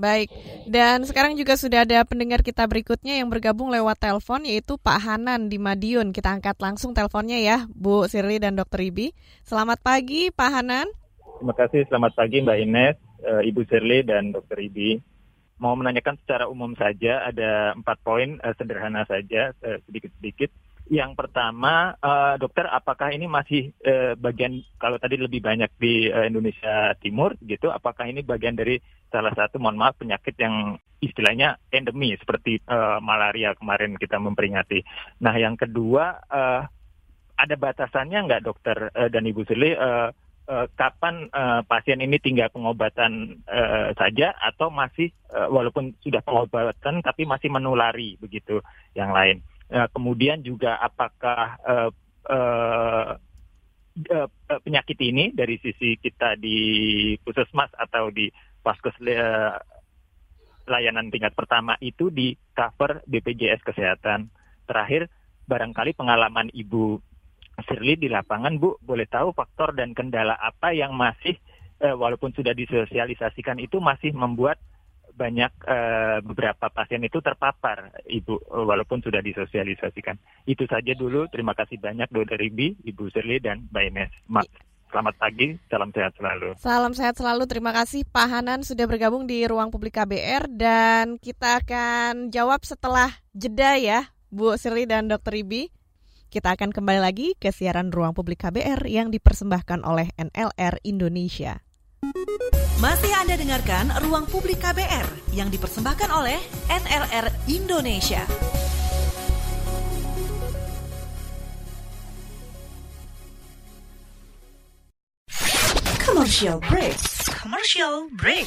S3: Baik, dan sekarang juga sudah ada pendengar kita berikutnya yang bergabung lewat telepon yaitu Pak Hanan di Madiun. Kita angkat langsung teleponnya ya, Bu Sirli dan Dr. Ibi. Selamat pagi Pak Hanan.
S10: Terima kasih. Selamat pagi Mbak Ines, uh, Ibu Sirli, dan Dr. Ibi. Mau menanyakan secara umum saja, ada empat poin uh, sederhana saja, sedikit sedikit-sedikit. Yang pertama, uh, dokter, apakah ini masih uh, bagian, kalau tadi lebih banyak di uh, Indonesia Timur, gitu, apakah ini bagian dari salah satu, mohon maaf, penyakit yang istilahnya endemi, seperti uh, malaria kemarin kita memperingati. Nah, yang kedua, uh, ada batasannya nggak dokter uh, dan Ibu Sirli, uh, uh, kapan uh, pasien ini tinggal pengobatan uh, saja atau masih uh, walaupun sudah pengobatan tapi masih menulari begitu yang lain. Uh, kemudian juga apakah uh, uh, uh, penyakit ini dari sisi kita di puskesmas atau di paskes uh, layanan tingkat pertama itu di cover BPJS Kesehatan. Terakhir, barangkali pengalaman Ibu Shirley di lapangan, Bu, boleh tahu faktor dan kendala apa yang masih, eh, walaupun sudah disosialisasikan itu masih membuat banyak eh, beberapa pasien itu terpapar, Ibu, walaupun sudah disosialisasikan. Itu saja dulu. Terima kasih banyak, Dr. Ribi, Ibu Shirley, dan Mbak Ines. Ma Selamat pagi, salam sehat selalu.
S3: Salam sehat selalu. Terima kasih Pak Hanan sudah bergabung di Ruang Publik KBR dan kita akan jawab setelah jeda ya, Bu Shirley dan Dr. Ribi. Kita akan kembali lagi ke siaran Ruang Publik KBR yang dipersembahkan oleh NLR Indonesia.
S2: Masih Anda dengarkan Ruang Publik KBR yang dipersembahkan oleh NLR Indonesia. Commercial break. Commercial break.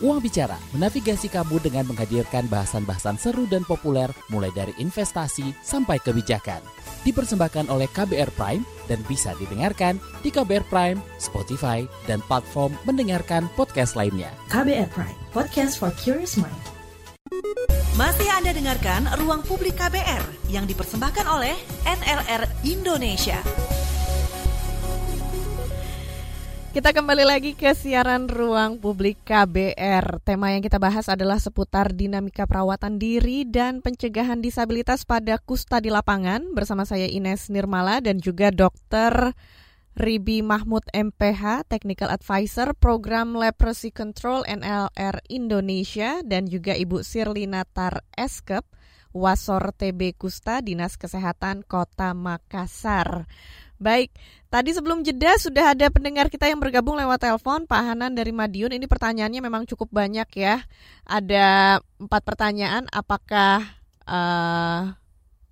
S11: Uang Bicara menavigasi kamu dengan menghadirkan bahasan-bahasan seru dan populer mulai dari investasi sampai kebijakan dipersembahkan oleh KBR Prime dan bisa didengarkan di KBR Prime, Spotify, dan platform mendengarkan podcast lainnya.
S2: KBR Prime, podcast for curious mind. Masih Anda dengarkan Ruang Publik KBR yang dipersembahkan oleh NLR Indonesia.
S3: Kita kembali lagi ke siaran Ruang Publik KBR. Tema yang kita bahas adalah seputar dinamika perawatan diri dan pencegahan disabilitas pada kusta di lapangan bersama saya Ines Nirmala dan juga Dr. Ribi Mahmud MPH, Technical Advisor Program Leprosy Control NLR Indonesia dan juga Ibu Sirlina Tar Eskep, Wasor TB Kusta, Dinas Kesehatan Kota Makassar. Baik, tadi sebelum jeda sudah ada pendengar kita yang bergabung lewat telepon, Pak Hanan dari Madiun. Ini pertanyaannya memang cukup banyak ya. Ada empat pertanyaan, apakah uh,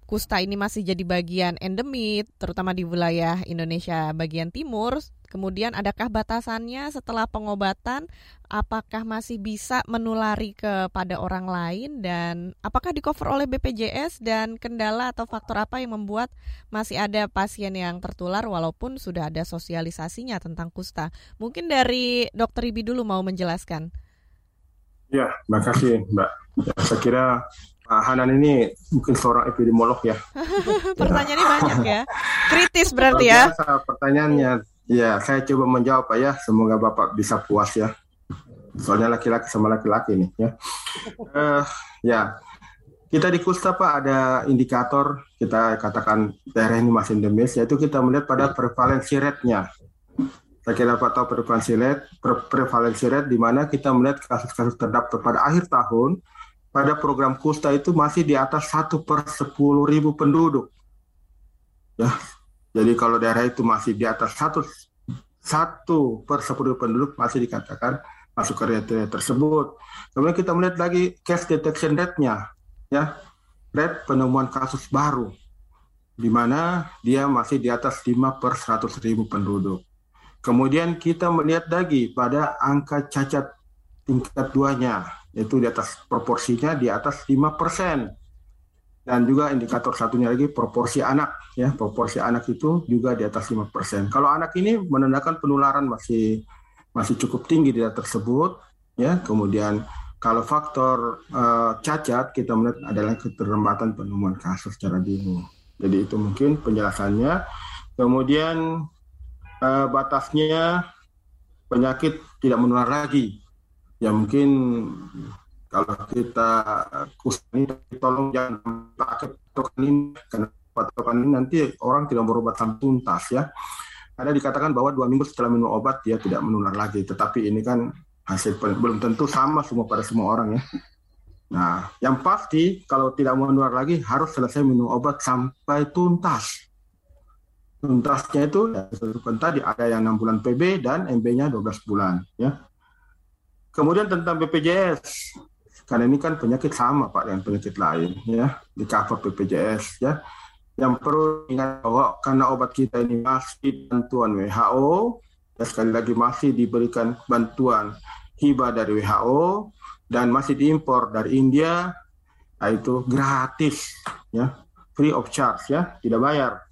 S3: kusta ini masih jadi bagian endemit, terutama di wilayah Indonesia bagian timur. Kemudian adakah batasannya setelah pengobatan? Apakah masih bisa menulari kepada orang lain dan apakah di cover oleh BPJS dan kendala atau faktor apa yang membuat masih ada pasien yang tertular walaupun sudah ada sosialisasinya tentang kusta? Mungkin dari Dokter Ibi dulu mau menjelaskan.
S4: Ya, makasih Mbak. Ya, saya kira Pak Hanan ini mungkin seorang epidemiolog ya.
S3: Pertanyaannya banyak ya. Kritis berarti ya.
S4: Pertanyaannya Ya, saya coba menjawab Pak ya. Semoga Bapak bisa puas ya. Soalnya laki-laki sama laki-laki nih ya. Uh, ya, kita di Kusta Pak ada indikator kita katakan daerah ini masih endemis yaitu kita melihat pada prevalensi rate-nya. Saya kira Pak tahu prevalensi rate, pre prevalensi rate di mana kita melihat kasus-kasus terdaftar pada akhir tahun pada program Kusta itu masih di atas satu per sepuluh ribu penduduk. Ya, jadi kalau daerah itu masih di atas satu satu per sepuluh penduduk masih dikatakan masuk kriteria tersebut. Kemudian kita melihat lagi case detection rate-nya, ya, rate penemuan kasus baru, di mana dia masih di atas 5 per 100 ribu penduduk. Kemudian kita melihat lagi pada angka cacat tingkat duanya, yaitu di atas proporsinya di atas 5 persen dan juga indikator satunya lagi proporsi anak ya proporsi anak itu juga di atas 5%. Kalau anak ini menandakan penularan masih masih cukup tinggi di daerah tersebut ya. Kemudian kalau faktor uh, cacat kita melihat adalah keterlambatan penemuan kasus secara dini. Jadi itu mungkin penjelasannya. Kemudian uh, batasnya penyakit tidak menular lagi. Ya mungkin kalau kita khusus ini tolong jangan pakai patokan ini karena patokan ini nanti orang tidak berobat sampai tuntas ya. Ada dikatakan bahwa dua minggu setelah minum obat dia tidak menular lagi, tetapi ini kan hasil belum tentu sama semua pada semua orang ya. Nah, yang pasti kalau tidak mau menular lagi harus selesai minum obat sampai tuntas. Tuntasnya itu ya, tadi ada yang 6 bulan PB dan MB-nya 12 bulan ya. Kemudian tentang BPJS, karena ini kan penyakit sama Pak dengan penyakit lain ya, di cover BPJS ya. Yang perlu ingat bahwa karena obat kita ini masih bantuan WHO, ya sekali lagi masih diberikan bantuan hibah dari WHO dan masih diimpor dari India itu gratis ya. Free of charge ya. Tidak bayar.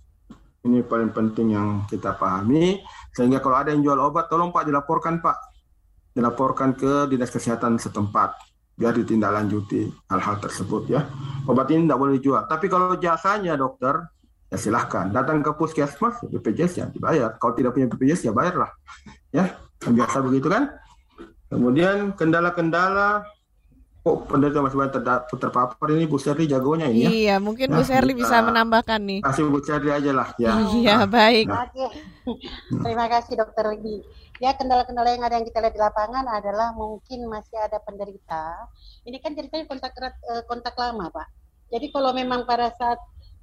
S4: Ini paling penting yang kita pahami. Sehingga kalau ada yang jual obat tolong Pak dilaporkan Pak. Dilaporkan ke dinas kesehatan setempat biar ditindaklanjuti hal-hal tersebut ya. Obat ini tidak boleh dijual. Tapi kalau jasanya dokter ya silahkan. Datang ke puskesmas BPJS ya dibayar. Kalau tidak punya BPJS ya bayarlah ya. Biasa begitu kan? Kemudian kendala-kendala penderita masih banyak terpapar ini Bu Serli jagonya ini
S3: ya. Iya, mungkin nah, Bu Serli bisa menambahkan nih.
S4: Kasih Bu Serli aja lah ya.
S3: Iya, nah, baik.
S5: Nah. Terima kasih Dokter Ligi. Ya, kendala-kendala yang ada yang kita lihat di lapangan adalah mungkin masih ada penderita. Ini kan ceritanya kontak erat, eh, kontak lama, Pak. Jadi kalau memang pada saat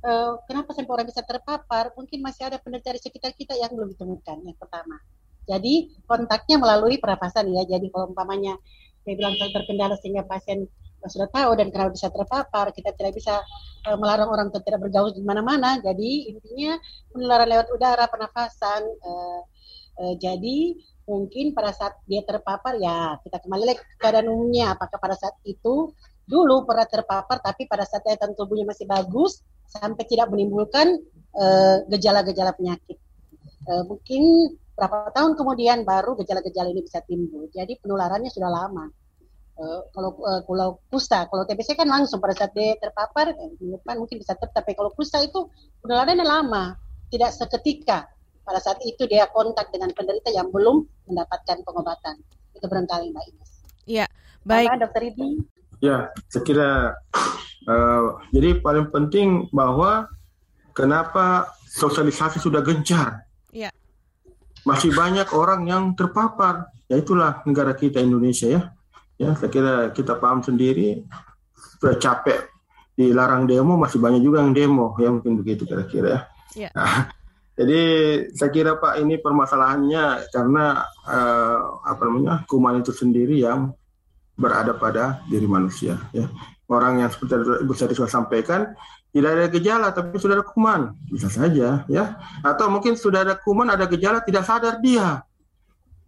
S5: uh, kenapa sampai orang bisa terpapar, mungkin masih ada penderita di sekitar kita yang belum ditemukan yang pertama. Jadi kontaknya melalui pernapasan ya. Jadi kalau umpamanya bilang terkendala sehingga pasien sudah tahu dan kenapa bisa terpapar, kita tidak bisa uh, melarang orang untuk tidak bergaul di mana-mana. Jadi intinya penularan lewat udara, pernafasan. Uh, uh, jadi mungkin pada saat dia terpapar ya kita kembali lagi ke keadaan umumnya. Apakah pada saat itu dulu pernah terpapar, tapi pada saat daya tubuhnya masih bagus sampai tidak menimbulkan gejala-gejala uh, penyakit. Uh, mungkin berapa tahun kemudian baru gejala-gejala ini bisa timbul. Jadi penularannya sudah lama. Uh, kalau uh, kalau kusta, kalau TBC kan langsung pada saat dia terpapar, eh, depan mungkin bisa tetap. Tapi kalau kusta itu penularannya lama, tidak seketika. Pada saat itu dia kontak dengan penderita yang belum mendapatkan pengobatan. Itu barangkali Mbak Ines.
S3: Iya, baik.
S5: Apa, Dokter Ibi?
S4: Ya, saya kira uh, jadi paling penting bahwa kenapa sosialisasi sudah gencar.
S3: Iya
S4: masih banyak orang yang terpapar. Ya itulah negara kita Indonesia ya. Ya, saya kira kita paham sendiri. Sudah capek dilarang demo, masih banyak juga yang demo. Ya mungkin begitu kira-kira ya.
S3: Yeah.
S4: Nah, jadi saya kira Pak ini permasalahannya karena uh, apa namanya kuman itu sendiri yang berada pada diri manusia. Ya. Orang yang seperti Ibu Sari sudah sampaikan tidak ada gejala tapi sudah ada kuman. Bisa saja ya. Atau mungkin sudah ada kuman ada gejala tidak sadar dia.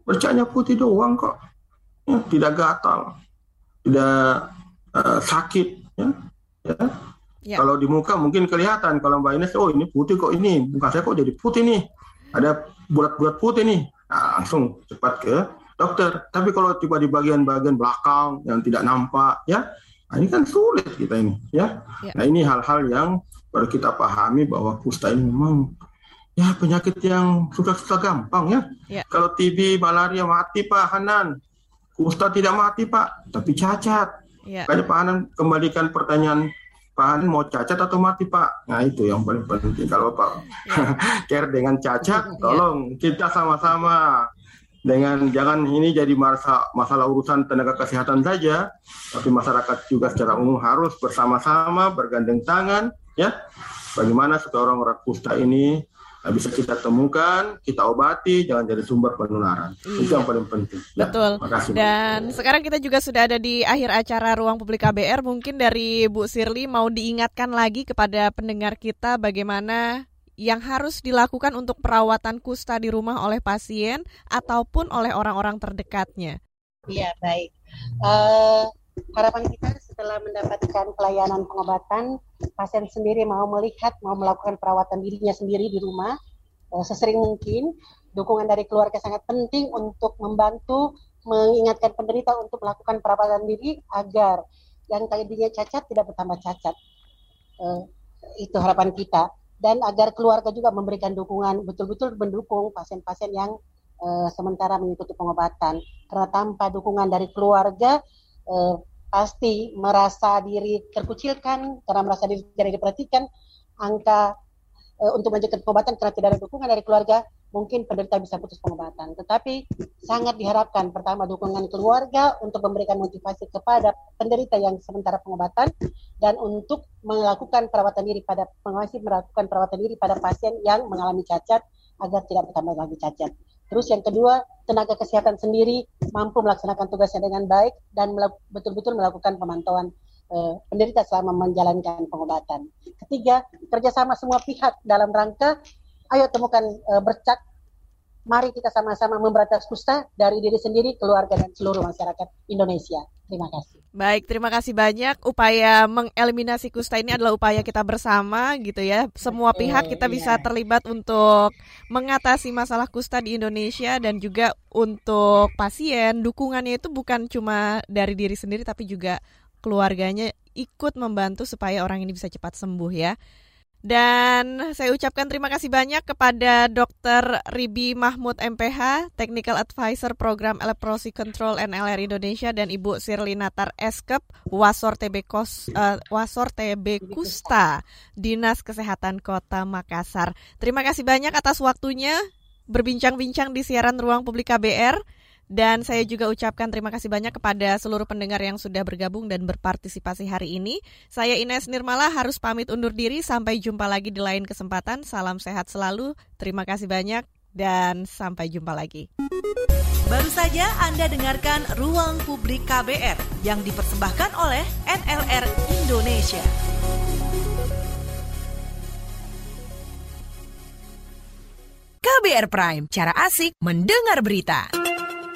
S4: Bercaknya putih doang kok. Ya, tidak gatal. Tidak uh, sakit ya, ya. ya. Kalau di muka mungkin kelihatan kalau mbak Ines oh ini putih kok ini. Muka saya kok jadi putih nih. Ada bulat-bulat putih nih. Nah, langsung cepat ke dokter. Tapi kalau tiba di bagian-bagian belakang yang tidak nampak ya Nah, ini kan sulit kita ini, ya. ya. Nah, ini hal-hal yang perlu kita pahami bahwa kusta ini memang ya penyakit yang sudah-sudah gampang ya. ya. Kalau TB, malaria mati Pak Hanan. Kusta tidak mati Pak, tapi cacat. Ya. Kayak Pak Hanan kembalikan pertanyaan Pak Hanan mau cacat atau mati Pak? Nah itu yang paling penting. Kalau Pak ya. care dengan cacat, ya. tolong kita sama-sama dengan jangan ini jadi masalah, masalah urusan tenaga kesehatan saja, tapi masyarakat juga secara umum harus bersama-sama bergandeng tangan, ya. Bagaimana supaya orang-orang kusta ini bisa kita temukan, kita obati, jangan jadi sumber penularan. Iya. Itu yang paling penting.
S3: Ya, Betul. Makasih, Dan sekarang kita juga sudah ada di akhir acara Ruang Publik KBR. Mungkin dari Bu Sirli mau diingatkan lagi kepada pendengar kita bagaimana yang harus dilakukan untuk perawatan kusta di rumah oleh pasien ataupun oleh orang-orang terdekatnya?
S5: Iya, baik. Uh, harapan kita setelah mendapatkan pelayanan pengobatan, pasien sendiri mau melihat, mau melakukan perawatan dirinya sendiri di rumah, uh, sesering mungkin. Dukungan dari keluarga sangat penting untuk membantu mengingatkan penderita untuk melakukan perawatan diri agar yang tadinya cacat tidak bertambah cacat. Uh, itu harapan kita dan agar keluarga juga memberikan dukungan betul-betul mendukung pasien-pasien yang uh, sementara mengikuti pengobatan. Karena tanpa dukungan dari keluarga uh, pasti merasa diri terkucilkan karena merasa diri tidak diperhatikan angka uh, untuk melanjutkan pengobatan karena tidak ada dukungan dari keluarga mungkin penderita bisa putus pengobatan. Tetapi sangat diharapkan pertama dukungan keluarga untuk memberikan motivasi kepada penderita yang sementara pengobatan dan untuk melakukan perawatan diri pada masih melakukan perawatan diri pada pasien yang mengalami cacat agar tidak bertambah lagi cacat. Terus yang kedua, tenaga kesehatan sendiri mampu melaksanakan tugasnya dengan baik dan betul-betul melakukan pemantauan uh, penderita selama menjalankan pengobatan. Ketiga, kerjasama semua pihak dalam rangka ayo temukan uh, bercak mari kita sama-sama memberantas kusta dari diri sendiri, keluarga dan seluruh masyarakat Indonesia. Terima kasih.
S3: Baik, terima kasih banyak. Upaya mengeliminasi kusta ini adalah upaya kita bersama gitu ya. Semua pihak kita bisa iya. terlibat untuk mengatasi masalah kusta di Indonesia dan juga untuk pasien dukungannya itu bukan cuma dari diri sendiri tapi juga keluarganya ikut membantu supaya orang ini bisa cepat sembuh ya. Dan saya ucapkan terima kasih banyak kepada Dr. Ribi Mahmud MPH, Technical Advisor Program Electrolysis Control NLR Indonesia dan Ibu Sirli Natar Eskep, Wasor TB Kos, uh, Wasor TB Kusta, Dinas Kesehatan Kota Makassar. Terima kasih banyak atas waktunya berbincang-bincang di siaran Ruang Publik KBR. Dan saya juga ucapkan terima kasih banyak kepada seluruh pendengar yang sudah bergabung dan berpartisipasi hari ini. Saya Ines Nirmala harus pamit undur diri. Sampai jumpa lagi di lain kesempatan. Salam sehat selalu. Terima kasih banyak dan sampai jumpa lagi.
S2: Baru saja Anda dengarkan Ruang Publik KBR yang dipersembahkan oleh NLR Indonesia. KBR Prime, cara asik mendengar berita.